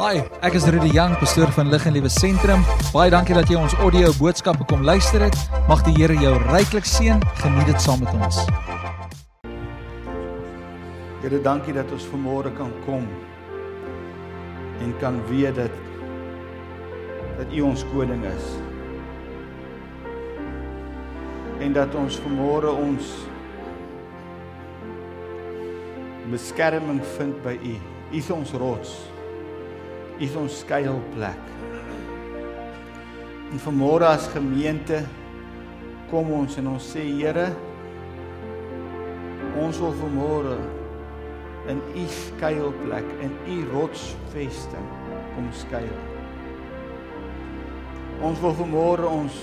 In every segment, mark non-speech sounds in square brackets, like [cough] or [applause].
Hi, ek is Rudy Jang, pastoor van Lig en Liewe Sentrum. Baie dankie dat jy ons audio boodskappe kom luister het. Mag die Here jou ryklik seën. Geniet dit saam met ons. Here, dankie dat ons vanmôre kan kom en kan weet dat dat U ons koning is. En dat ons vanmôre ons beskerming vind by U. U is ons rots. U is ons skuilplek. En vanmôre as gemeente kom ons en ons sê Here, ons wil vanmôre in U skuilplek, in U rotsvesting kom skuil. Ons wil vanmôre ons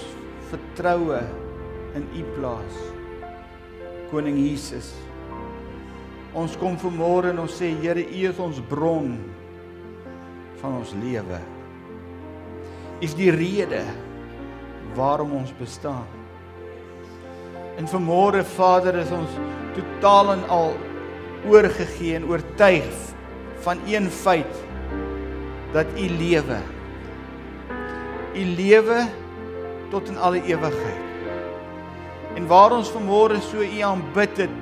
vertroue in U plaas. Koning Jesus. Ons kom vanmôre en ons sê Here, U is ons bron van ons lewe. Is die rede waarom ons bestaan. En vanmôre Vader is ons totaal en al oorgegee en oortuig van een feit dat u lewe u lewe tot in alle ewigheid. En waar ons vanmôre so u aanbid het,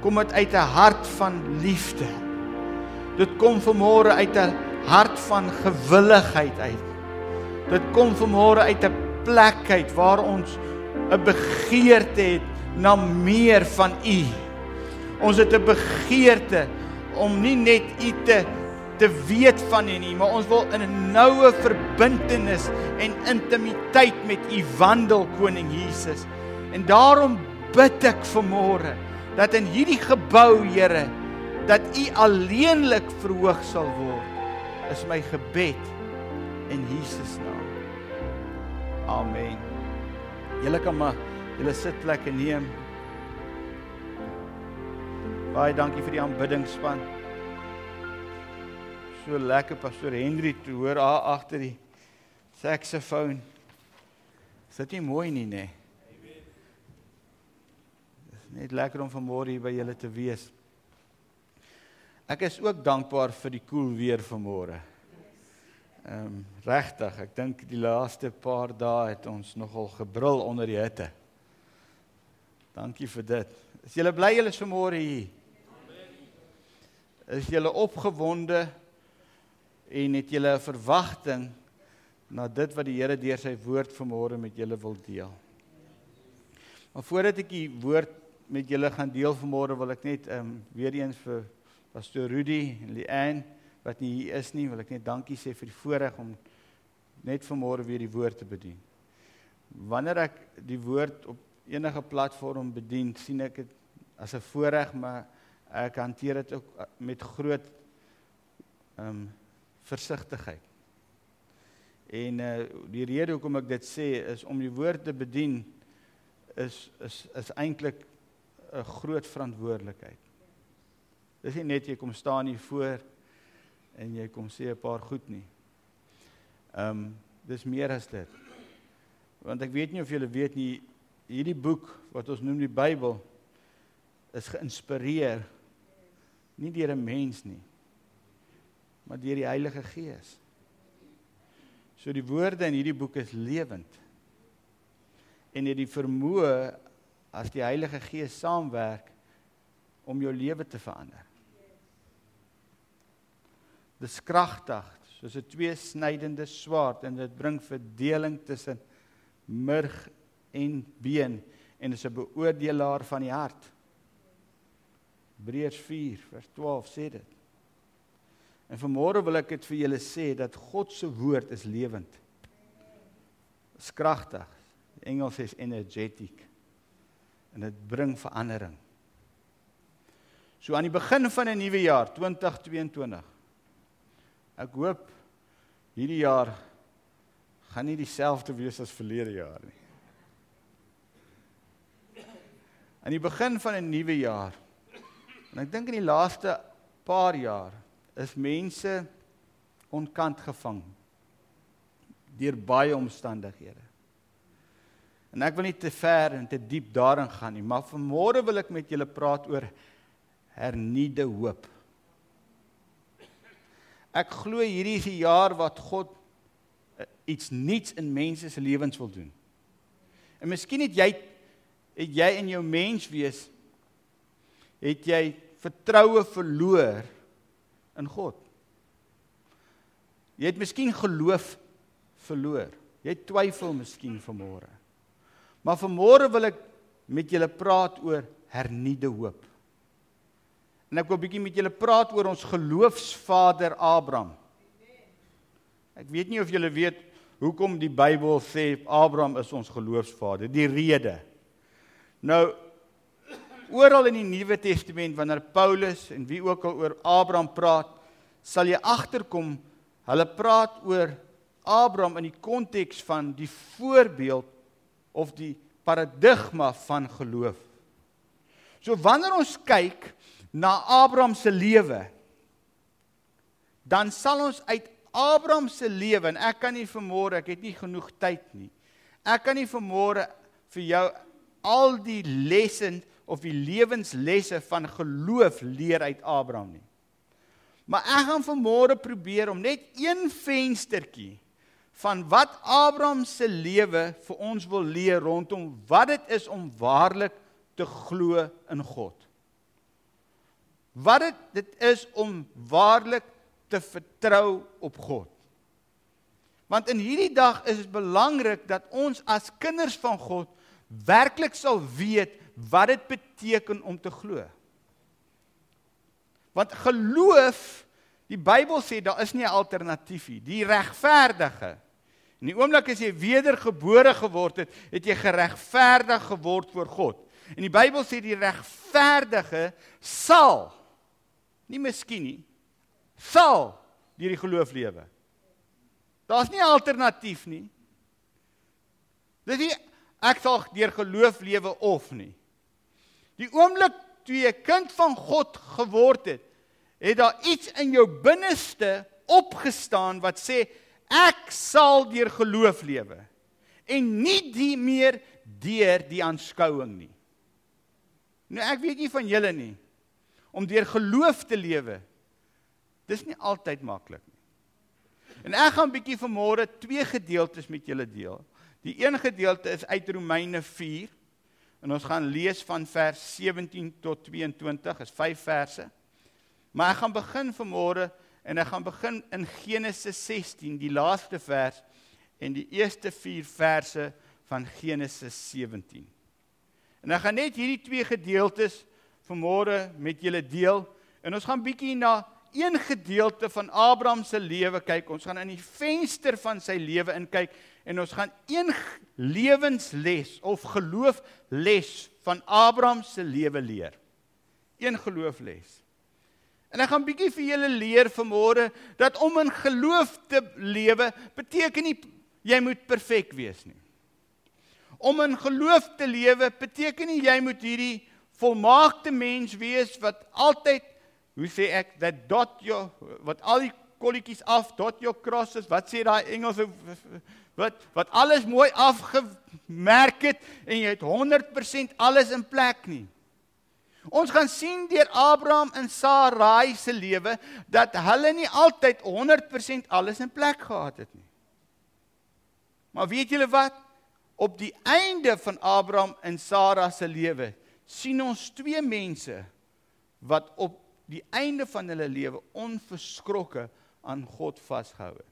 kom dit uit 'n hart van liefde. Dit kom vanmôre uit 'n hart van gewilligheid uit. Dit kom vanmôre uit 'n plek uit waar ons 'n begeerte het na meer van u. Ons het 'n begeerte om nie net u te te weet van U nie, maar ons wil in 'n noue verbintenis en intimiteit met U wandel, Koning Jesus. En daarom bid ek vanmôre dat in hierdie gebou, Here, dat U alleenlik verhoog sal word. Is my gebed in Jesus naam. Amen. Julle kan maar julle sitplekke neem. Baie dankie vir die aanbiddingsspan so lekker pastoor Henry te hoor daar agter die saksofoon. Is dit nie mooi nie, nê? Nee? Dis net lekker om vanmôre hier by julle te wees. Ek is ook dankbaar vir die koel cool weer vanmôre. Ehm um, regtig, ek dink die laaste paar dae het ons nogal gebrul onder die hitte. Dankie vir dit. Is julle bly julle is vanmôre hier? Is julle opgewonde? en het julle 'n verwagting na dit wat die Here deur sy woord vanmôre met julle wil deel. Maar voordat ek die woord met julle gaan deel vanmôre wil ek net ehm um, weer eens vir pastoor Rudy en Leanne wat nie hier is nie, wil ek net dankie sê vir die voorreg om net vanmôre weer die woord te bedien. Wanneer ek die woord op enige platform bedien, sien ek dit as 'n voorreg, maar ek hanteer dit ook met groot ehm um, versigtigheid. En uh die rede hoekom ek dit sê is om die woord te bedien is is is eintlik 'n groot verantwoordelikheid. Dis nie net jy kom staan hier voor en jy kom sê 'n paar goed nie. Ehm um, dis meer as dit. Want ek weet nie of julle weet nie hierdie boek wat ons noem die Bybel is geïnspireer nie deur 'n mens nie maar deur die Heilige Gees. So die woorde in hierdie boek is lewend. En het die vermoë as die Heilige Gees saamwerk om jou lewe te verander. Dis kragtig, soos 'n tweesnydende swaard en dit bring verdeling tussen murg en been en is 'n beoordelaar van die hart. Hebreërs 4 vers 12 sê dit. En vanmôre wil ek dit vir julle sê dat God se woord is lewend. Is kragtig. Die Engels sê energetic. En dit bring verandering. So aan die begin van 'n nuwe jaar 2022. Ek hoop hierdie jaar gaan nie dieselfde wees as verlede jaar nie. Aan die begin van 'n nuwe jaar. En ek dink in die laaste paar jaar is mense onkant gevang deur baie omstandighede. En ek wil nie te ver en te diep daarin gaan nie, maar vanmôre wil ek met julle praat oor hernieude hoop. Ek glo hierdie is die jaar wat God uh, iets nuuts in mense se lewens wil doen. En miskien het jy het jy in jou menswees het jy vertroue verloor in God. Jy het miskien geloof verloor. Jy twyfel miskien vanmôre. Maar vanmôre wil ek met julle praat oor hernuide hoop. En ek wil 'n bietjie met julle praat oor ons geloofsvader Abraham. Ek weet nie of julle weet hoekom die Bybel sê Abraham is ons geloofsvader. Die rede. Nou oral in die Nuwe Testament wanneer Paulus en wie ook al oor Abraham praat, sal jy agterkom hulle praat oor Abraham in die konteks van die voorbeeld of die paradigma van geloof. So wanneer ons kyk na Abraham se lewe, dan sal ons uit Abraham se lewe en ek kan nie vermoere, ek het nie genoeg tyd nie. Ek kan nie vermoere vir jou al die lesse of die lewenslesse van geloof leer uit Abraham nie. Maar ek gaan vanmôre probeer om net een venstertjie van wat Abraham se lewe vir ons wil leer rondom wat dit is om waarlik te glo in God. Wat dit dit is om waarlik te vertrou op God. Want in hierdie dag is dit belangrik dat ons as kinders van God werklik sal weet wat dit beteken om te glo. Want geloof, die Bybel sê daar is nie 'n alternatief nie. Die regverdige. In die oomblik as jy wedergebore geword het, het jy geregverdig geword voor God. En die Bybel sê die regverdige sal nie miskien nie sal deur die geloof lewe. Daar's nie alternatief nie. Dis nie ek sal deur geloof lewe of nie. Die oomblik toe jy 'n kind van God geword het, het daar iets in jou binneste opgestaan wat sê ek sal deur geloof lewe en nie die meer deur die aanskouing nie. Nou ek weet nie van julle nie om deur geloof te lewe. Dis nie altyd maklik nie. En ek gaan 'n bietjie vanmôre twee gedeeltes met julle deel. Die een gedeelte is uit Romeine 4 En ons gaan lees van vers 17 tot 22, is 5 verse. Maar ek gaan begin vanmôre en ek gaan begin in Genesis 16, die laaste vers en die eerste 4 verse van Genesis 17. En ek gaan net hierdie twee gedeeltes vanmôre met julle deel en ons gaan bietjie na een gedeelte van Abraham se lewe kyk. Ons gaan in die venster van sy lewe inkyk en ons gaan een lewensles of geloofles van Abraham se lewe leer. Een geloofles. En ek gaan bietjie vir julle leer vanmôre dat om in geloof te lewe beteken nie jy moet perfek wees nie. Om in geloof te lewe beteken nie jy moet hierdie volmaakte mens wees wat altyd hoe sê ek dat dot jou wat al die kolletjies af dot jou crosses wat sê daai Engelse wat wat alles mooi afgemerk het en jy het 100% alles in plek nie. Ons gaan sien deur Abraham en Sarai se lewe dat hulle nie altyd 100% alles in plek gehad het nie. Maar weet julle wat? Op die einde van Abraham en Sara se lewe sien ons twee mense wat op die einde van hulle lewe onverskrokke aan God vasgehou het.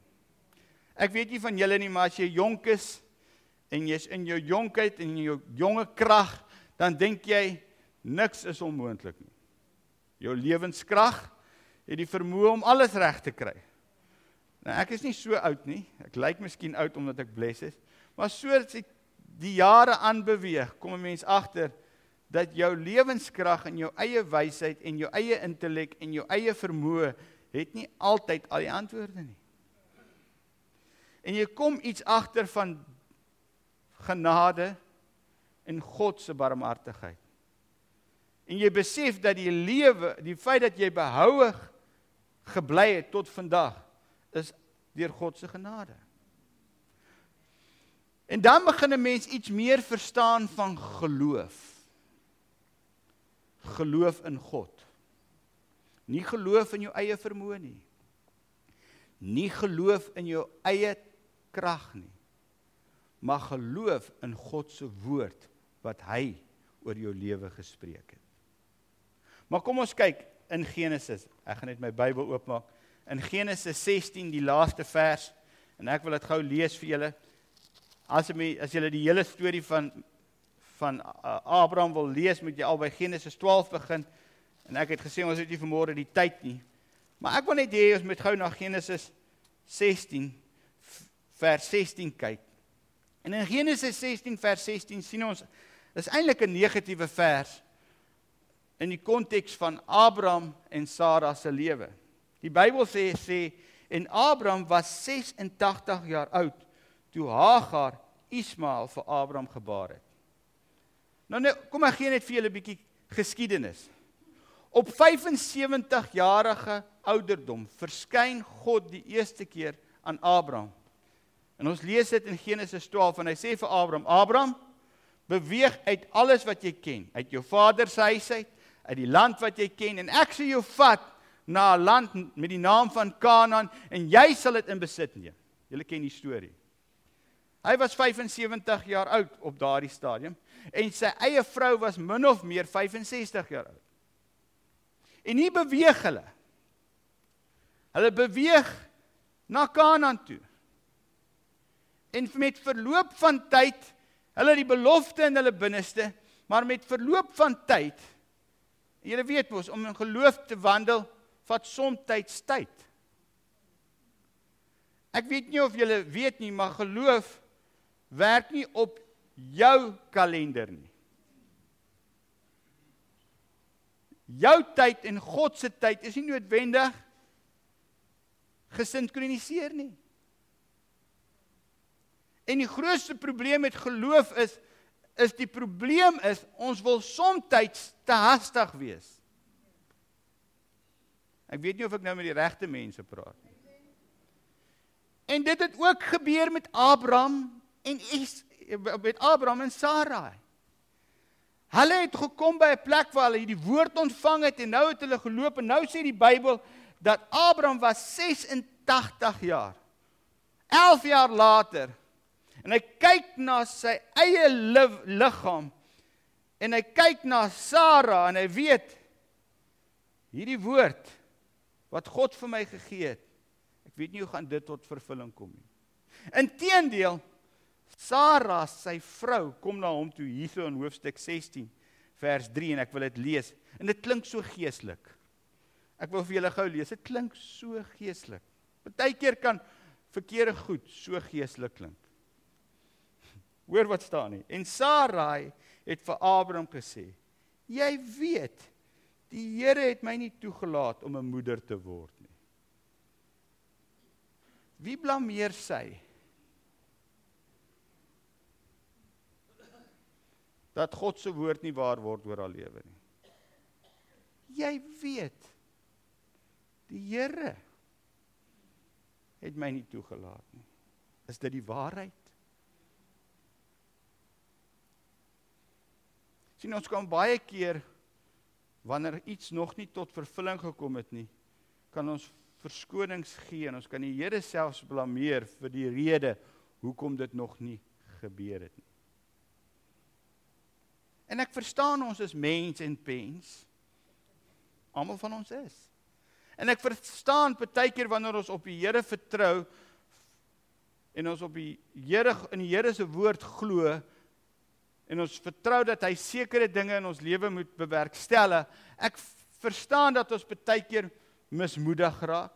Ek weet nie van julle nie, maar as jy jonk is en jy's in jou jonkheid en in jou jonge krag, dan dink jy niks is onmoontlik nie. Jou lewenskrag het die vermoë om alles reg te kry. Nou ek is nie so oud nie. Ek lyk miskien oud omdat ek bles is, maar soos die jare aanbeweeg, kom 'n mens agter dat jou lewenskrag en jou eie wysheid en jou eie intellek en jou eie vermoë het nie altyd al die antwoorde nie en jy kom iets agter van genade en God se barmhartigheid. En jy besef dat die lewe, die feit dat jy behoue gebly het tot vandag is deur God se genade. En dan begin 'n mens iets meer verstaan van geloof. Geloof in God. Nie geloof in jou eie vermoë nie. Nie geloof in jou eie krag nie, maar geloof in God se woord wat hy oor jou lewe gespreek het. Maar kom ons kyk in Genesis. Ek gaan net my Bybel oopmaak. In Genesis 16, die laaste vers, en ek wil dit gou lees vir julle. As jy as jy die hele storie van van uh, Abraham wil lees, moet jy al by Genesis 12 begin. En ek het gesê ons het nie vanmôre die tyd nie. Maar ek wil net hê ons moet gou na Genesis 16 vers 16 kyk. En in Genesis 16 vers 16 sien ons dis eintlik 'n negatiewe vers in die konteks van Abraham en Sara se lewe. Die Bybel sê sê en Abraham was 86 jaar oud toe Hagar Ismael vir Abraham gebaar het. Nou nou kom ek gee net vir julle 'n bietjie geskiedenis. Op 75 jarige ouderdom verskyn God die eerste keer aan Abraham. En ons lees dit in Genesis 12 en hy sê vir Abraham: "Abraham, beweeg uit alles wat jy ken, uit jou vader se huis uit, uit die land wat jy ken en ek sal jou vat na 'n land met die naam van Kanaan en jy sal dit in besit neem." Julle ken die storie. Hy was 75 jaar oud op daardie stadium en sy eie vrou was min of meer 65 jaar oud. En nie beweeg hulle. Hulle beweeg na Kanaan toe. En met verloop van tyd, hulle die belofte in hulle binneste, maar met verloop van tyd, julle weet mos om in geloof te wandel vat soms tyd. Ek weet nie of julle weet nie, maar geloof werk nie op jou kalender nie. Jou tyd en God se tyd is nie noodwendig gesinkroniseer nie. En die grootste probleem met geloof is is die probleem is ons wil soms te hastig wees. Ek weet nie of ek nou met die regte mense praat nie. En dit het ook gebeur met Abraham en is met Abraham en Sarai. Hulle het gekom by 'n plek waar hulle hierdie woord ontvang het en nou het hulle geloop en nou sê die Bybel dat Abraham was 86 jaar. 11 jaar later en hy kyk na sy eie liggaam en hy kyk na Sara en hy weet hierdie woord wat God vir my gegee het. Ek weet nie hoe gaan dit tot vervulling kom nie. Inteendeel Sara, sy vrou, kom na hom toe hierso in hoofstuk 16 vers 3 en ek wil dit lees. En dit klink so geestelik. Ek wil vir julle gou lees. Dit klink so geestelik. Partykeer kan verkeerde goed so geestelik klink. [laughs] Hoor wat staan hier. En Sarai het vir Abraham gesê: "Jy weet, die Here het my nie toegelaat om 'n moeder te word nie." Wie blameer sy? Dat God se woord nie waar word oor haar lewe nie. Jy weet die Here het my nie toegelaat nie. Is dit die waarheid? Sien ons kan baie keer wanneer iets nog nie tot vervulling gekom het nie, kan ons verskonings gee en ons kan die Here selfs blameer vir die rede hoekom dit nog nie gebeur het nie. En ek verstaan ons is mens en pens. Almal van ons is. En ek verstaan baie keer wanneer ons op die Here vertrou en ons op die Here in die Here se woord glo en ons vertrou dat hy sekere dinge in ons lewe moet bewerkstellig. Ek verstaan dat ons baie keer mismoedig raak.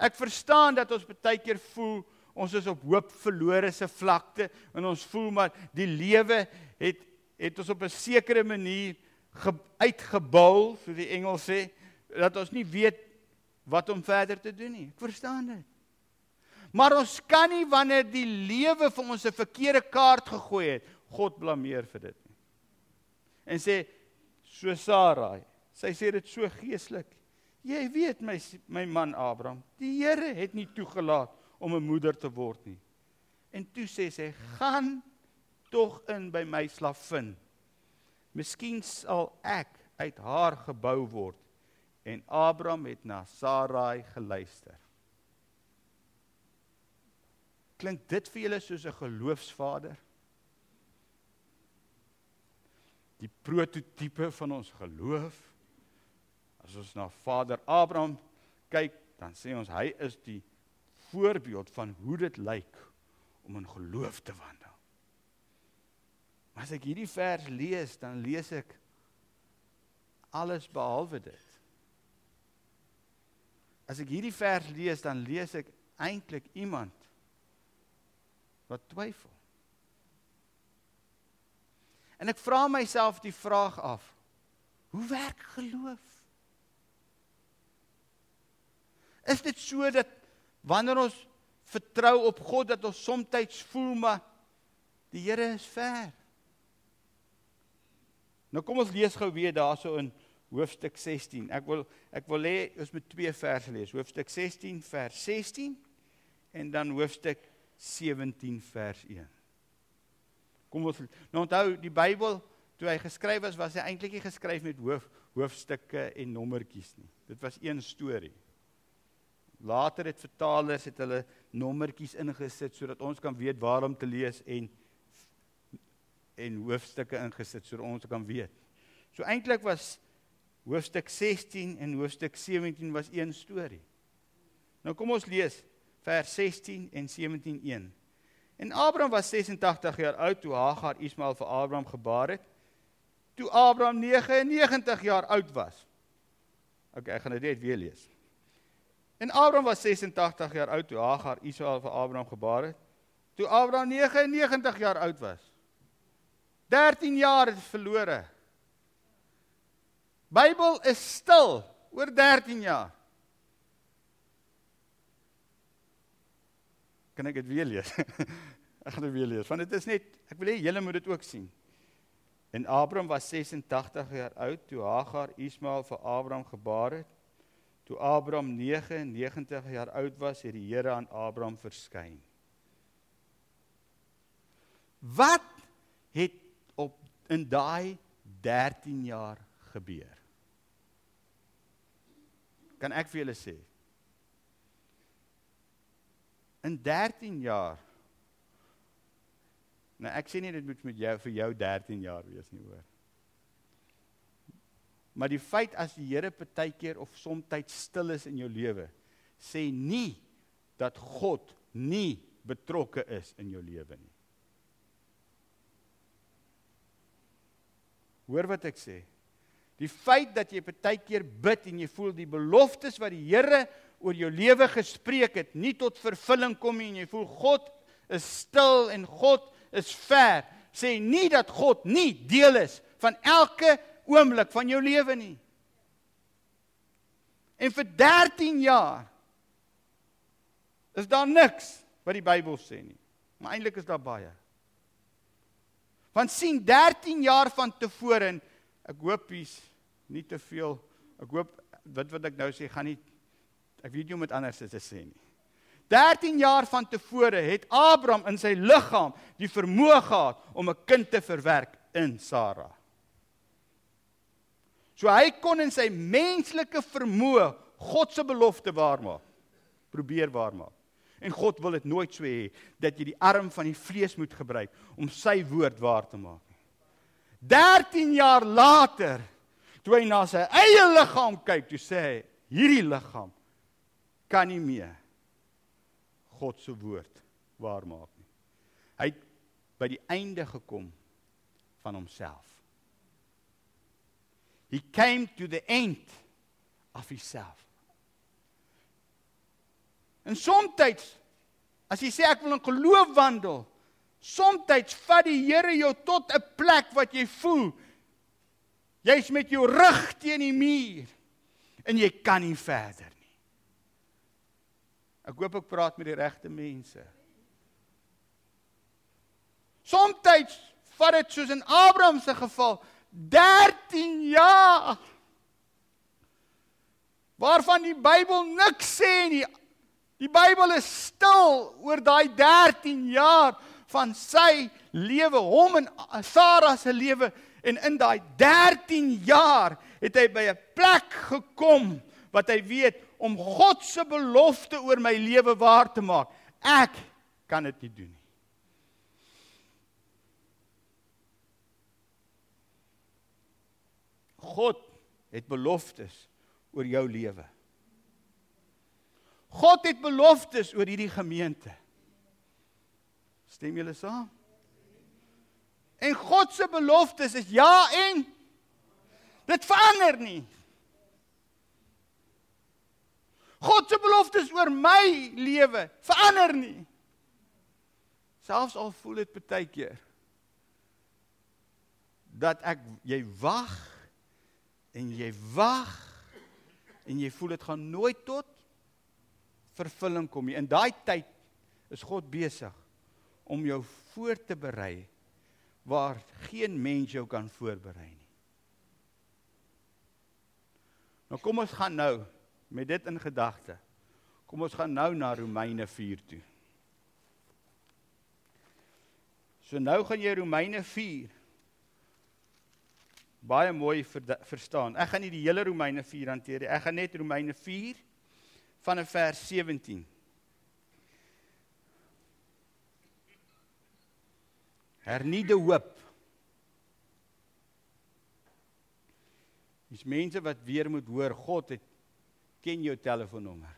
Ek verstaan dat ons baie keer voel ons is op hoop verlore se vlakte en ons voel maar die lewe het het ons op 'n sekere manier uitgebul, so die Engels sê, dat ons nie weet wat om verder te doen nie. Ek verstaan dit. Maar ons kan nie wanneer die lewe vir ons 'n verkeerde kaart gegooi het, God blameer vir dit nie. En sê so Sarai, sy sê dit so geestelik. Jy weet my my man Abraham, die Here het nie toegelaat om 'n moeder te word nie. En toe sê sy, "Gaan tog in by my slavin. Miskien sal ek uit haar gebou word. En Abraham het na Sarai geluister. Klink dit vir julle soos 'n geloofsvader? Die prototipe van ons geloof. As ons na Vader Abraham kyk, dan sê ons hy is die voorbeeld van hoe dit lyk om in geloof te wandel. Maar as ek hierdie vers lees, dan lees ek alles behalwe dit. As ek hierdie vers lees, dan lees ek eintlik iemand wat twyfel. En ek vra myself die vraag af: Hoe werk geloof? Is dit so dat wanneer ons vertrou op God dat ons soms voel maar die Here is ver? Nou kom ons lees gou weer daarso in hoofstuk 16. Ek wil ek wil hê ons moet twee verse lees. Hoofstuk 16 vers 16 en dan hoofstuk 17 vers 1. Kom ons nou onthou die Bybel toe hy geskryf is was hy eintlik nie geskryf met hoof hoofstukke en nommertjies nie. Dit was een storie. Later het vertalers het hulle nommertjies ingesit sodat ons kan weet waar om te lees en en hoofstukke ingesit sodat ons kan weet. So eintlik was hoofstuk 16 en hoofstuk 17 was een storie. Nou kom ons lees vers 16 en 17:1. En Abraham was 86 jaar oud toe Hagar Ismael vir Abraham gebaar het. Toe Abraham 99 jaar oud was. OK, ek gaan dit net weer lees. En Abraham was 86 jaar oud toe Hagar Ismael vir Abraham gebaar het. Toe Abraham 99 jaar oud was. 13 jaar het verlore. Bybel is stil oor 13 jaar. Kan ek dit weer lees? [laughs] ek gaan dit weer lees want dit is net ek wil hê julle moet dit ook sien. En Abraham was 86 jaar oud toe Hagar Ismael vir Abraham gebaar het. Toe Abraham 99 jaar oud was, het die Here aan Abraham verskyn. Wat het op in daai 13 jaar gebeur? Kan ek vir julle sê? In 13 jaar. Nou ek sê nie dit moet met jou vir jou 13 jaar wees nie hoor. Maar die feit as die Here partykeer of soms stil is in jou lewe, sê nie dat God nie betrokke is in jou lewe nie. Hoor wat ek sê. Die feit dat jy baie keer bid en jy voel die beloftes wat die Here oor jou lewe gespreek het nie tot vervulling kom nie en jy voel God is stil en God is ver, sê nie dat God nie deel is van elke oomblik van jou lewe nie. En vir 13 jaar is daar niks wat die Bybel sê nie. Maar eintlik is daar baie. Want sien 13 jaar van tevore en ek hoop hier's nie te veel ek hoop wat wat ek nou sê gaan nie ek weet nie om dit anders te sê nie. 13 jaar van tevore het Abraham in sy liggaam die vermoë gehad om 'n kind te verwerk in Sara. So hy kon in sy menslike vermoë God se belofte waarmaak. Probeer waarmaak. En God wil dit nooit so hê dat jy die arm van die vlees moet gebruik om sy woord waar te maak. 13 jaar later toe hy na sy eie liggaam kyk, toe sê hy hierdie liggaam kan nie meer God se woord waar maak nie. Hy het by die einde gekom van homself. He came to the end of himself. En soms as jy sê ek wil in geloof wandel, soms vat die Here jou tot 'n plek wat jy voel jy's met jou rug teen die muur en jy kan nie verder nie. Ek hoop ek praat met die regte mense. Soms vat dit soos in Abraham se geval 13 jaar waarvan die Bybel niks sê nie. Die Bybel is stil oor daai 13 jaar van sy lewe, hom en Sara se lewe en in daai 13 jaar het hy by 'n plek gekom wat hy weet om God se belofte oor my lewe waar te maak. Ek kan dit nie doen nie. God het beloftes oor jou lewe. God het beloftes oor hierdie gemeente. Stem julle saam? En God se beloftes is ja en dit verander nie. God se beloftes oor my lewe verander nie. Selfs al voel dit baie keer dat ek jy wag en jy wag en jy voel dit gaan nooit tot vervulling kom nie. In daai tyd is God besig om jou voor te berei waar geen mens jou kan voorberei nie. Nou kom ons gaan nou met dit in gedagte. Kom ons gaan nou na Romeine 4 toe. So nou gaan jy Romeine 4 baie mooi verstaan. Ek gaan nie die hele Romeine 4 hanteer nie. Ek gaan net Romeine 4 vanaf vers 17. Hernieude hoop. Dis mense wat weer moet hoor God het ken jou telefoonnommer.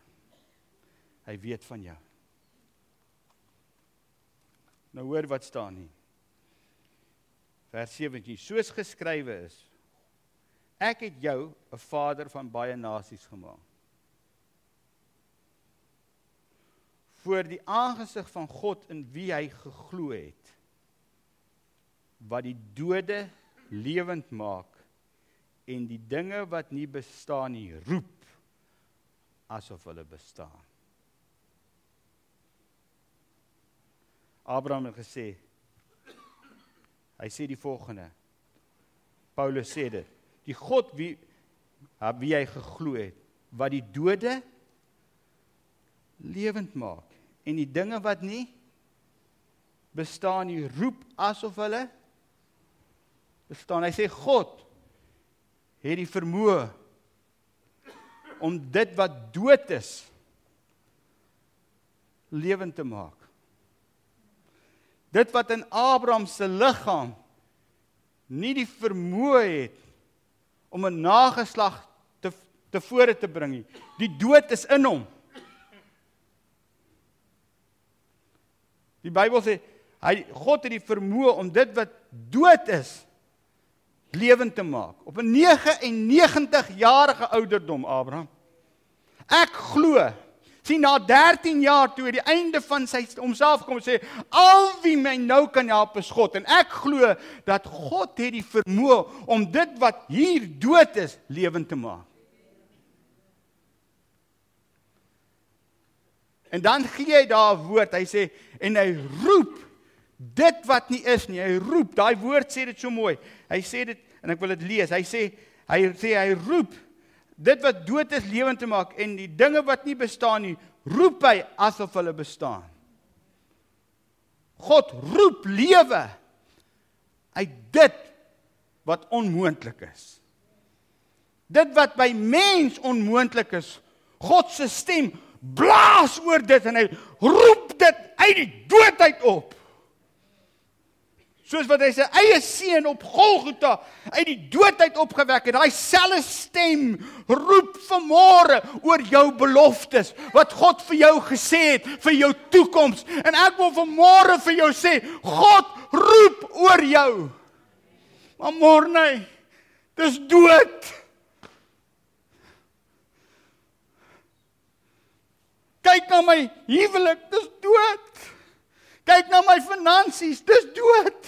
Hy weet van jou. Nou hoor wat staan hier. Vers 17: Soos geskrywe is: Ek het jou 'n vader van baie nasies gemaak. Voor die aangesig van God in wie hy geglo het, wat die dode lewend maak en die dinge wat nie bestaan nie roep asof hulle bestaan. Abraham het gesê hy sê die volgende. Paulus sê dit. Die God wie wie hy geglo het wat die dode lewend maak en die dinge wat nie bestaan nie roep asof hulle bestaan. Hy sê God het die vermoë om dit wat dood is lewend te maak. Dit wat in Abraham se liggaam nie die vermoë het om 'n nageslag te tevore te bring nie. Die dood is in hom. Die Bybel sê hy God het die vermoë om dit wat dood is lewend te maak op 'n 99 jarige ouderdom Abraham. Ek glo sien na 13 jaar toe die einde van sy homself kom sê al wie my nou kan help is God en ek glo dat God het die vermoë om dit wat hier dood is lewend te maak. En dan gee hy daar 'n woord. Hy sê en hy roep dit wat nie is nie. Hy roep. Daai woord sê dit so mooi. Hy sê dit en ek wil dit lees. Hy sê hy sê hy roep dit wat dood is lewend te maak en die dinge wat nie bestaan nie, roep hy asof hulle bestaan. God roep lewe uit dit wat onmoontlik is. Dit wat by mens onmoontlik is, God se stem blaas oor dit en hy roep dit uit die doodheid op soos wat hy sy eie seun op Golgotha uit die doodheid opgewek het. Daai selfe stem roep vanmôre oor jou beloftes wat God vir jou gesê het vir jou toekoms. En ek wil vanmôre vir jou sê, God roep oor jou. Maar môre nee. Dis dood. Kyk na my huwelik, dis dood. Kyk na my finansies, dis dood.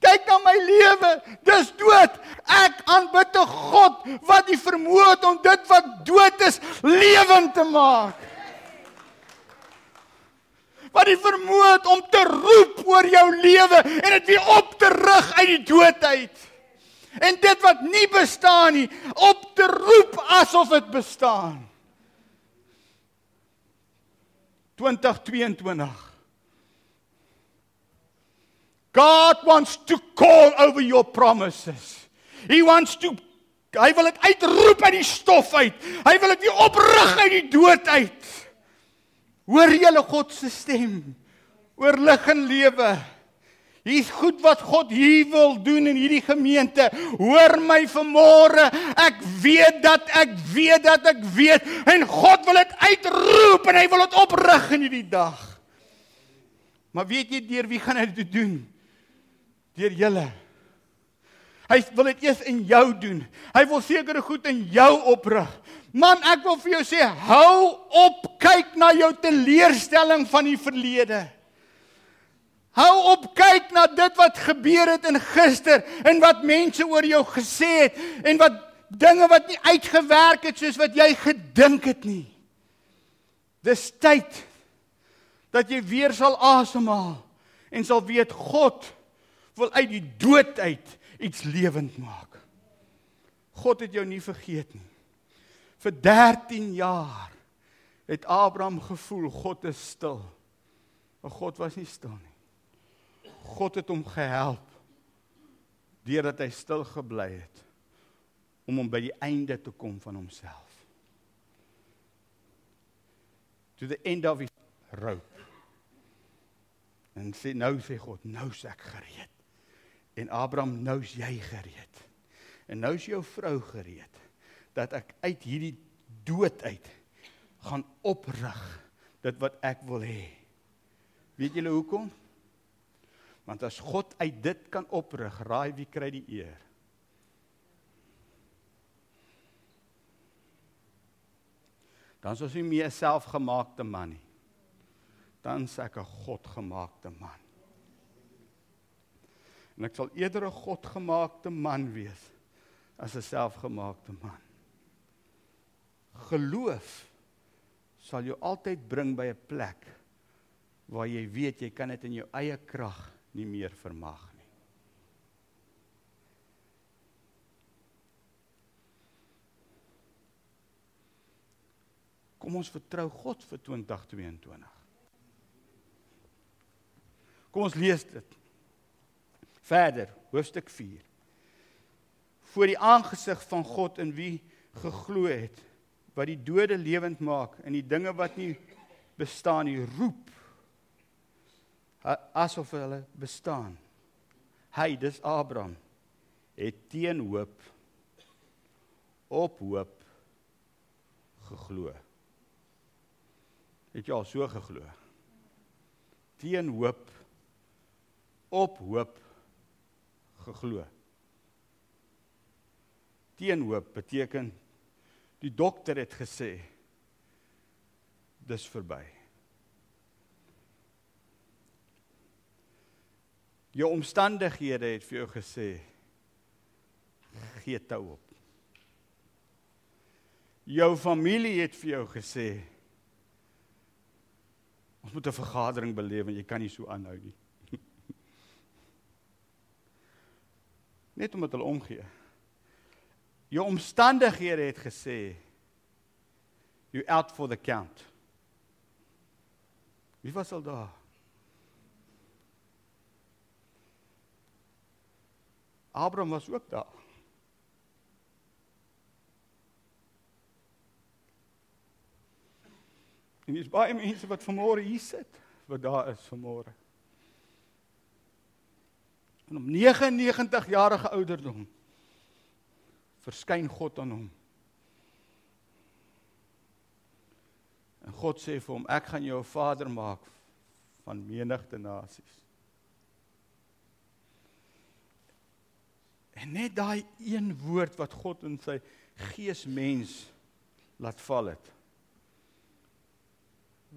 Kyk na my lewe, dis dood. Ek aanbid 'n God wat die vermoë het om dit wat dood is lewend te maak. Wat die vermoë het om te roep oor jou lewe en dit weer op te rig uit die doodheid. En dit wat nie bestaan nie, op te roep asof dit bestaan. 2022 God wants to call over your promises. He wants to hy wil dit uitroep uit die stof uit. Hy wil dit weer oprig uit die dood uit. Hoor julle God se stem? oor lig en lewe. Hier's goed wat God hier wil doen in hierdie gemeente. Hoor my vanmôre. Ek weet dat ek weet dat ek weet en God wil dit uitroep en hy wil dit oprig in hierdie dag. Maar weet jy deur wie gaan hy dit doen? Deur julle. Hy wil dit eers in jou doen. Hy wil sekere goed in jou oprig. Man, ek wil vir jou sê, hou op kyk na jou teleurstelling van die verlede. Hou op kyk na dit wat gebeur het in gister en wat mense oor jou gesê het en wat dinge wat nie uitgewerk het soos wat jy gedink het nie. Dis tyd dat jy weer sal asemhaal en sal weet God wil uit die dood uit iets lewend maak. God het jou nie vergeet nie. Vir 13 jaar het Abraham gevoel God is stil. Maar God was nie stil nie. God het hom gehelp deurdat hy stil gebly het om hom by die einde te kom van homself. To the end of his rope. En sê nou sê God, nou is ek gereed. En Abraham, nou's jy gereed. En nou's jou vrou gereed dat ek uit hierdie dood uit gaan oprig dit wat ek wil hê. Weet julle hoekom? Want as God uit dit kan oprig, raai wie kry die eer? Dan sou sy meer selfgemaakte man nie. Dan sê ek 'n Godgemaakte man. En ek sal eerder 'n Godgemaakte man wees as 'n selfgemaakte man. Geloof sal jou altyd bring by 'n plek waar jy weet jy kan dit in jou eie krag nie meer vermag nie. Kom ons vertrou God vir 2022. Kom ons lees dit. Verder, hoofstuk 4. Voor die aangesig van God in wie geglo het, wat die dode lewend maak en die dinge wat nie bestaan nie, roep asof hulle bestaan. Hy, dis Abraham, het teen hoop op hoop geglo. Het jy al so geglo? Teen hoop op hoop geglo. Teen hoop beteken die dokter het gesê dis verby. Jou omstandighede het vir jou gesê gee toe op. Jou familie het vir jou gesê ons moet 'n vergadering beleef en jy kan nie so aanhou nie. [laughs] Net omdat hulle omgee. Jou omstandighede het gesê you out for the count. Wie was al daar? Abraham was ook daar. En dis baie mense wat vanmôre hier sit wat daar is vanmôre. En om 99 jarige ouderdom verskyn God aan hom. En God sê vir hom ek gaan jou 'n vader maak van menigte nasies. En net daai een woord wat God in sy gees mens laat val het.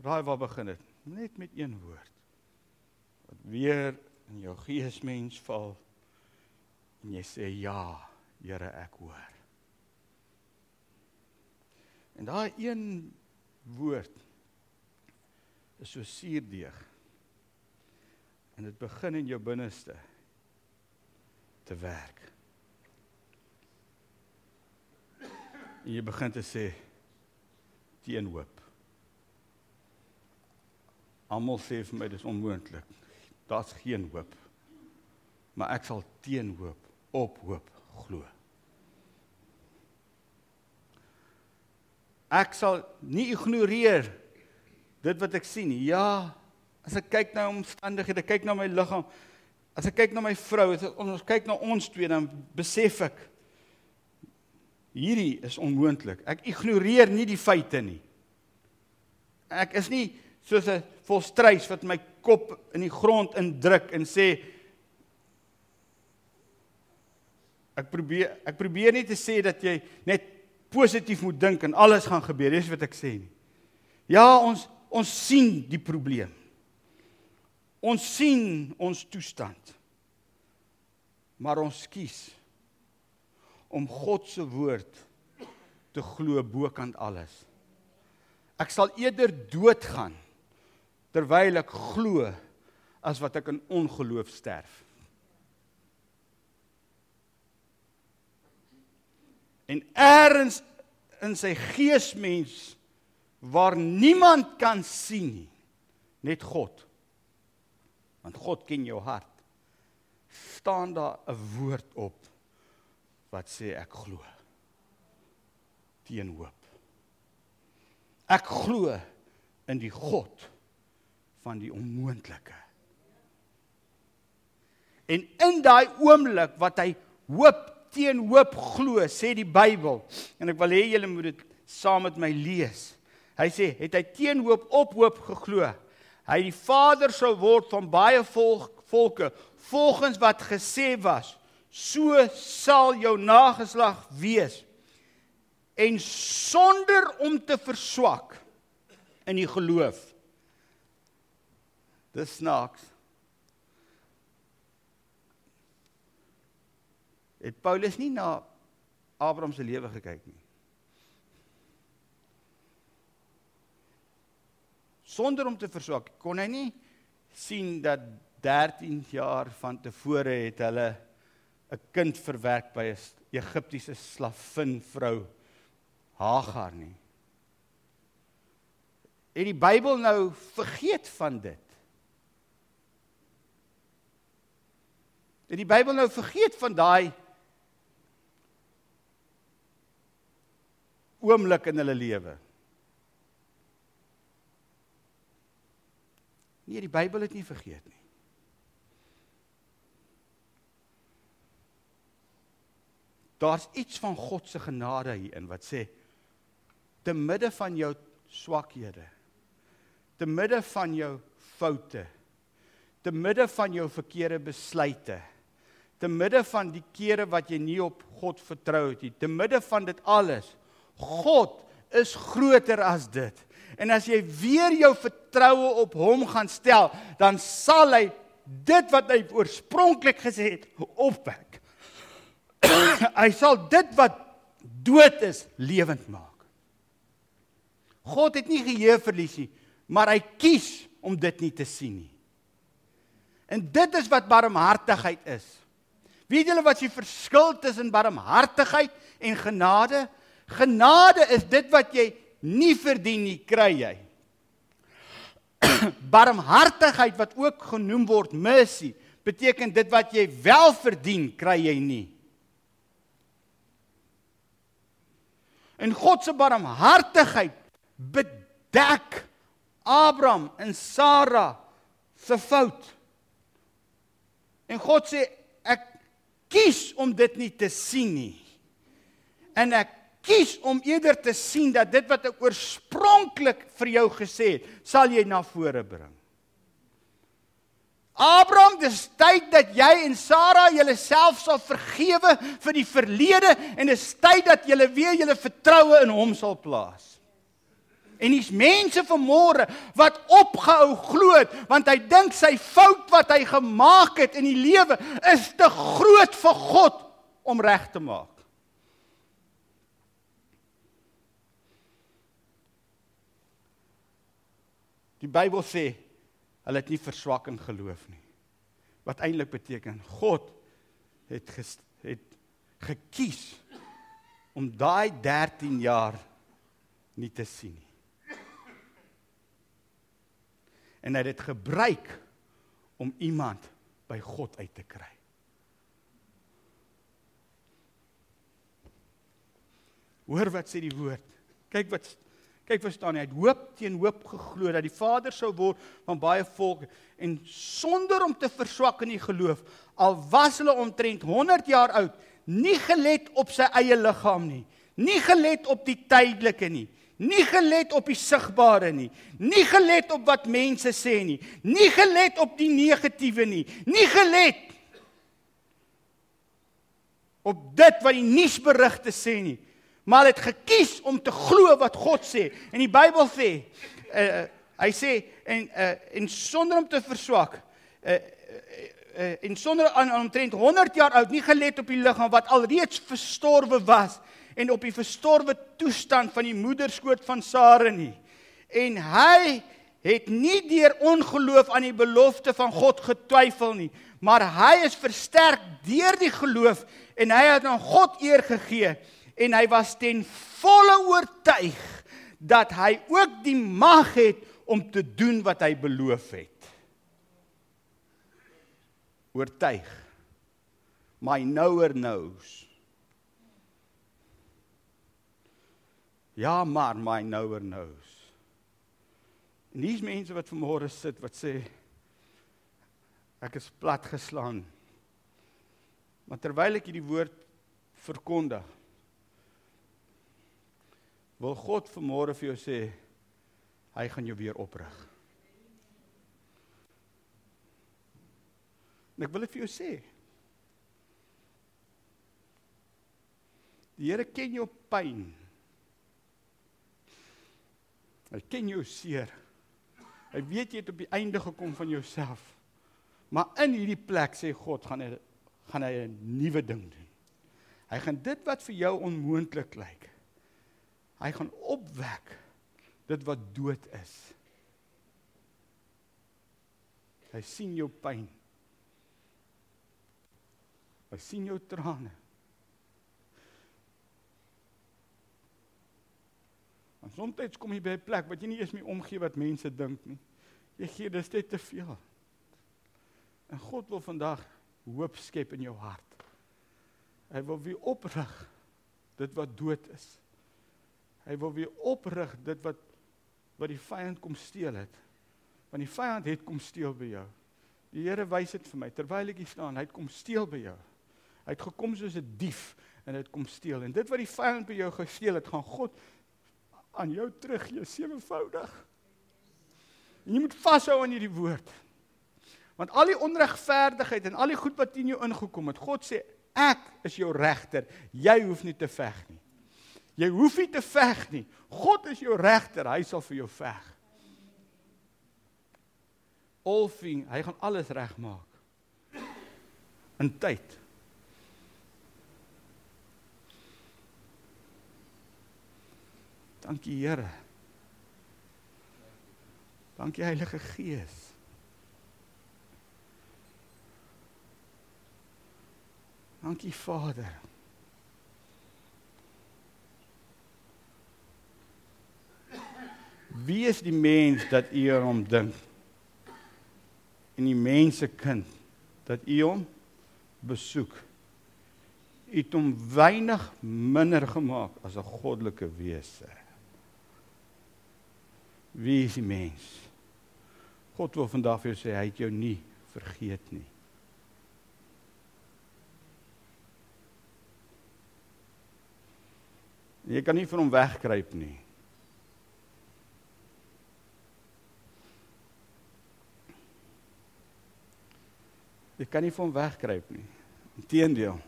Raai waar begin dit? Net met een woord. Wat weer in jou gees mens val en jy sê ja, Here, ek hoor. En daai een woord is so suurdeeg. En dit begin in jou binneste te werk. En jy begin te sê teen hoop. Almal sê vir my dis onmoontlik. Daar's geen hoop. Maar ek sal teen hoop op hoop glo. Ek sal nie ignoreer dit wat ek sien. Ja, As ek kyk na omstandighede, kyk na my liggaam, as ek kyk na my vrou, as ons kyk na ons twee dan besef ek hierdie is onmoontlik. Ek ignoreer nie die feite nie. Ek is nie soos 'n volstruis wat my kop in die grond indruk en sê ek probeer ek probeer nie te sê dat jy net positief moet dink en alles gaan gebeur. Dis wat ek sê nie. Ja, ons ons sien die probleem. Ons sien ons toestand. Maar ons kies om God se woord te glo bokant alles. Ek sal eerder doodgaan terwyl ek glo as wat ek in ongeloof sterf. En eers in sy geesmens waar niemand kan sien nie, net God. Want God ken jou hart. staan daar 'n woord op wat sê ek glo. Teen hoop. Ek glo in die God van die onmoontlike. En in daai oomblik wat hy hoop teen hoop glo, sê die Bybel, en ek wil hê julle moet dit saam met my lees. Hy sê, het hy teen hoop op hoop geglo. Hy die vader sou word van baie volk, volke volgens wat gesê was, so sal jou nageslag wees. En sonder om te verswak in die geloof. Dis snaaks. Het Paulus nie na Abraham se lewe gekyk nie. Sonder om te verswak, kon hy nie sien dat 13 jaar van tevore het hulle 'n kind verwerk by 'n Egiptiese slavin vrou Hagar nie. Het die Bybel nou vergeet van dit? Het die Bybel nou vergeet van daai oomblik in hulle lewe? Nee, die Bybel het nie vergeet nie. Daar's iets van God se genade hierin wat sê te midde van jou swakhede, te midde van jou foute, te midde van jou verkeerde besluite, te midde van die kere wat jy nie op God vertrou het nie, te midde van dit alles, God is groter as dit. En as jy weer jou vertroue op hom gaan stel, dan sal hy dit wat hy oorspronklik gesê het opwek. [coughs] hy sal dit wat dood is lewend maak. God het nie geheue verlies nie, maar hy kies om dit nie te sien nie. En dit is wat barmhartigheid is. Weet julle wat die verskil tussen barmhartigheid en genade? Genade is dit wat jy nie verdien nie, kry jy. [coughs] Barmhartigheid wat ook genoem word mercy, beteken dit wat jy wel verdien, kry jy nie. En God se barmhartigheid bedek Abraham en Sara se fout. En God sê ek kies om dit nie te sien nie. En ek kies om eerder te sien dat dit wat ek oorspronklik vir jou gesê het, sal jy na vore bring. Abraham, dis tyd dat jy en Sara julleself sal vergewe vir die verlede en dis tyd dat julle weer julle vertroue in hom sal plaas. En dis mense vanmôre wat opgehou glo want hy dink sy fout wat hy gemaak het in die lewe is te groot vir God om reg te maak. Die Bybel sê hulle het nie verswak in geloof nie. Wat eintlik beteken God het ges, het gekies om daai 13 jaar nie te sien nie. En hy het dit gebruik om iemand by God uit te kry. Hoor wat sê die woord. Kyk wat Kyk verstaan jy, hy het hoop teen hoop geglo dat die Vader sou word van baie volke en sonder om te verswak in die geloof, al was hulle omtrent 100 jaar oud, nie gelet op sy eie liggaam nie, nie gelet op die tydelike nie, nie gelet op die sigbare nie, nie gelet op wat mense sê nie, nie gelet op die negatiewe nie, nie gelet op dit wat die nuusberigte sê nie maar het gekies om te glo wat God sê. En die Bybel sê, uh, hy sê en uh, en sonder om te verswak, uh, uh, en sonder aan omtrent 100 jaar oud, nie gelet op die liggaam wat alreeds verstorwe was en op die verstorwe toestand van die moederskoot van Sara nie. En hy het nie deur ongeloof aan die belofte van God getwyfel nie, maar hy is versterk deur die geloof en hy het aan God eer gegee en hy was ten volle oortuig dat hy ook die mag het om te doen wat hy beloof het. Oortuig. My knower knows. Ja, maar my knower knows. En dis mense wat vanmôre sit wat sê ek is plat geslaan. Maar terwyl ek hierdie woord verkondig, wil God vanmôre vir jou sê hy gaan jou weer oprig. En ek wil dit vir jou sê. Die Here ken jou pyn. Hy ken jou seer. Hy weet jy het op die einde gekom van jouself. Maar in hierdie plek sê God gaan hy gaan hy 'n nuwe ding doen. Hy gaan dit wat vir jou onmoontlik lyk Hy gaan opwek dit wat dood is. Hy sien jou pyn. Hy sien jou trane. En soms kom jy by 'n plek wat jy nie eens meer omgee wat mense dink nie. Jy gee dis net te veel. En God wil vandag hoop skep in jou hart. Hy wil weer oprig dit wat dood is. Hy wil weer oprig dit wat wat die vyand kom steel het. Want die vyand het kom steel by jou. Die Here wys dit vir my terwyl ek hier staan, hy het kom steel by jou. Hy het gekom soos 'n dief en het kom steel. En dit wat die vyand by jou gesteel het, gaan God aan jou teruggee sewevoudig. En jy moet vashou aan hierdie woord. Want al die onregverdigheid en al die goed wat in jou ingekom het, God sê ek is jou regter. Jy hoef nie te veg nie. Jy hoef nie te veg nie. God is jou regter, hy sal vir jou veg. Alfing, hy gaan alles regmaak. In tyd. Dankie Here. Dankie Heilige Gees. Dankie Vader. Wie is die mens dat u aan hom dink? En die mense kind dat u hom besoek. U het hom weinig minder gemaak as 'n goddelike wese. Wie is die mens? God wil vandag vir jou sê hy het jou nie vergeet nie. Jy kan nie van hom wegkruip nie. Jy kan nie van hom wegkruip nie. Inteendeel.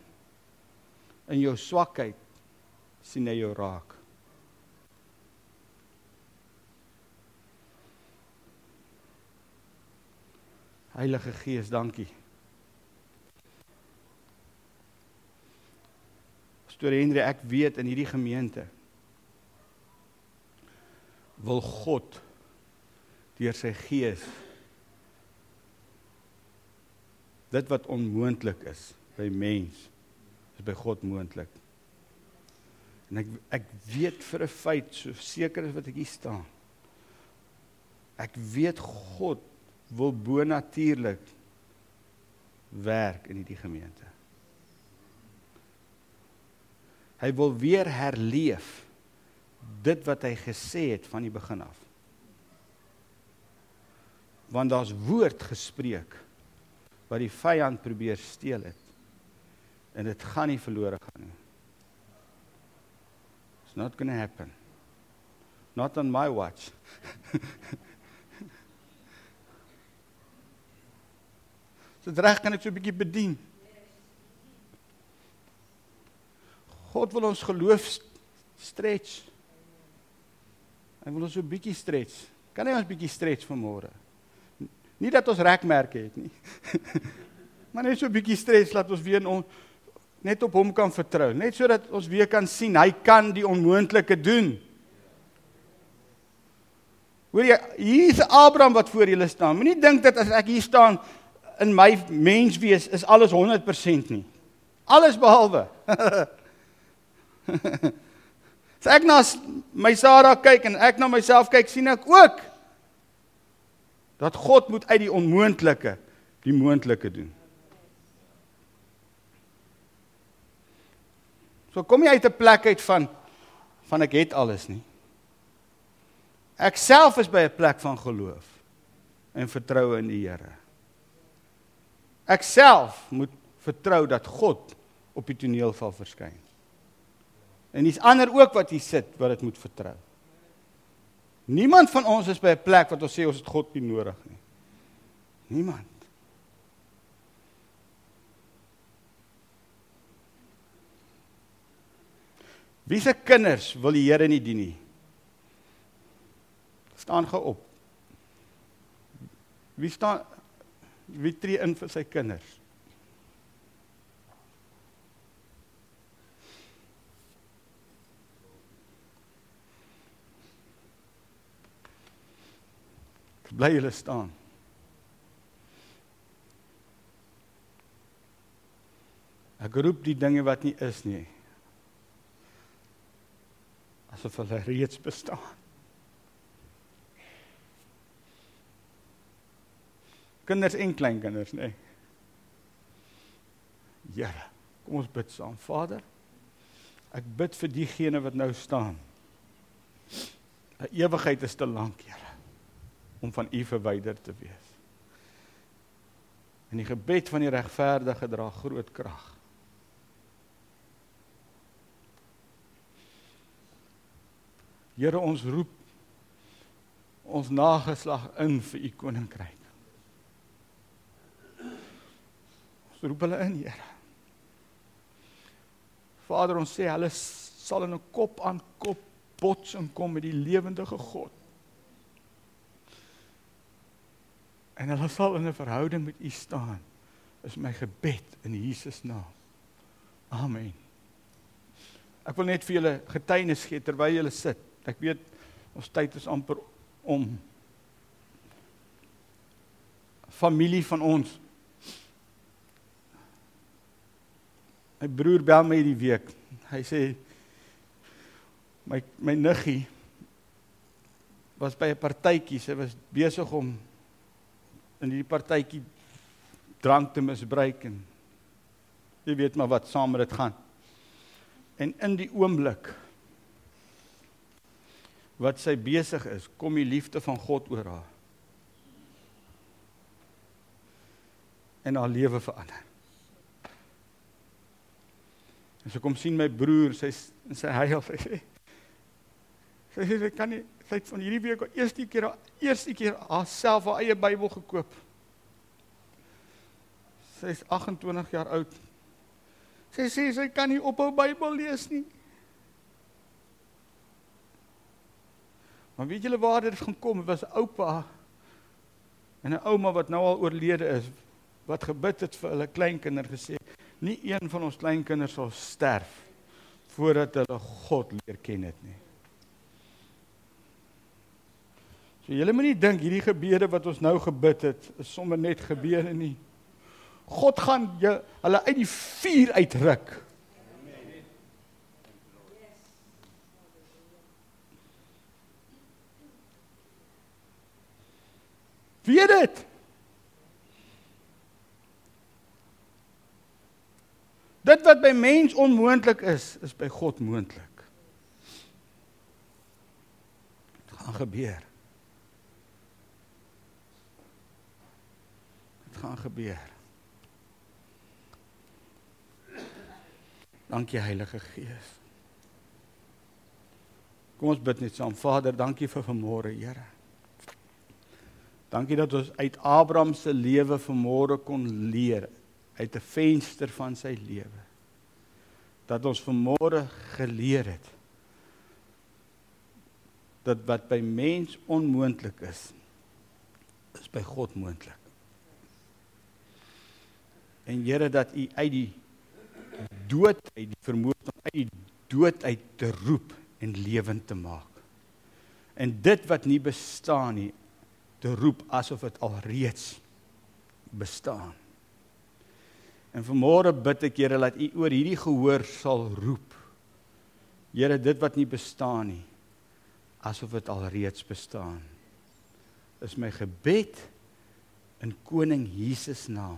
In jou swakheid sien hy jou raak. Heilige Gees, dankie. Storie Henry, ek weet in hierdie gemeente wil God deur sy gees dit wat onmoontlik is by mens is by God moontlik. En ek ek weet vir 'n feit so seker as wat ek hier staan. Ek weet God wil bonatuurlik werk in hierdie gemeente. Hy wil weer herleef dit wat hy gesê het van die begin af. Want daar's woord gespreek wat die vyand probeer steel het. En dit gaan nie verlore gaan nie. It's not going to happen. Not on my watch. [laughs] so reg kan ek so 'n bietjie bedien. God wil ons geloof stretch. Hy wil ons so 'n bietjie stretch. Kan hy ons bietjie stretch vanmôre? Nie dat ons rekmerke het nie. [laughs] maar net so 'n bietjie stretch laat ons weer on, net op hom kan vertrou, net sodat ons weer kan sien hy kan die onmoontlike doen. Hoor jy, hier's Abraham wat voor julle staan. Moenie dink dat as ek hier staan in my menswees is alles 100% nie. Alles behalwe. [laughs] As ek na my Sara kyk en ek na myself kyk, sien ek ook dat God moet uit die onmoontlike die moontlike doen. So kom jy uit 'n plek uit van van ek het alles nie. Ek self is by 'n plek van geloof en vertroue in die Here. Ek self moet vertrou dat God op die toneel sal verskyn. En dis ander ook wat hier sit wat dit moet vertrou. Niemand van ons is by 'n plek wat ons sê ons het God nie nodig nie. Niemand. Wie se kinders wil die Here nie dien nie? Staan ge op. Wie staan wie tree in vir sy kinders? Bly julle staan. Ek roep die dinge wat nie is nie. Asof hulle reeds bestaan. Kinders en kleinkinders, nê. Nee. Here, kom ons bid saam. Vader, ek bid vir diegene wat nou staan. 'n Ewigheid is te lank, Here om van u verwyder te wees. En die gebed van die regverdige dra groot krag. Here ons roep ons nageslag in vir u koninkryk. Ons roep hulle in, Here. Vader, ons sê hulle sal in 'n kop aan kop botsing kom met die lewendige God. En hulle sal in 'n verhouding met U staan. Is my gebed in Jesus naam. Amen. Ek wil net vir julle getuienis gee terwyl julle sit. Ek weet ons tyd is amper om. Familie van ons. My broer bel my hierdie week. Hy sê my my niggie was by 'n partytjie. Sy was besig om in hierdie partytjie drank te misbruik en jy weet maar wat saam met dit gaan. En in die oomblik wat sy besig is, kom die liefde van God oor haar. En haar lewe verander. En sy kom sien my broer, sy sy huil sy [laughs] sê sy sê sy kan nie sy het van hierdie week al eerste keer eerste keer haarself haar eie Bybel gekoop. Sy is 28 jaar oud. Sy sê sy kan nie ophou Bybel lees nie. Maar weet julle waar dit gaan kom? Dit was 'n oupa en 'n ouma wat nou al oorlede is wat gebid het vir hulle kleinkinders gesê, nie een van ons kleinkinders sal sterf voordat hulle God leer ken het nie. So julle moenie dink hierdie gebede wat ons nou gebid het is sommer net gebede nie. God gaan jy hulle uit die vuur uitruk. Weet dit? Dit wat by mens onmoontlik is, is by God moontlik. gaan gebeur. Gaan gebeur. Dankie Heilige Gees. Kom ons bid net saam. Vader, dankie vir vanmôre, Here. Dankie dat ons uit Abraham se lewe vanmôre kon leer uit 'n venster van sy lewe. Dat ons vanmôre geleer het dat wat by mens onmoontlik is, is by God moontlik. En Here dat U uit die dood uit die vermoë om uit die dood uit te roep en lewend te maak. En dit wat nie bestaan nie te roep asof dit alreeds bestaan. En vanmôre bid ek Here dat U oor hierdie gehoor sal roep. Here, dit wat nie bestaan nie asof dit alreeds bestaan. Is my gebed in koning Jesus naam.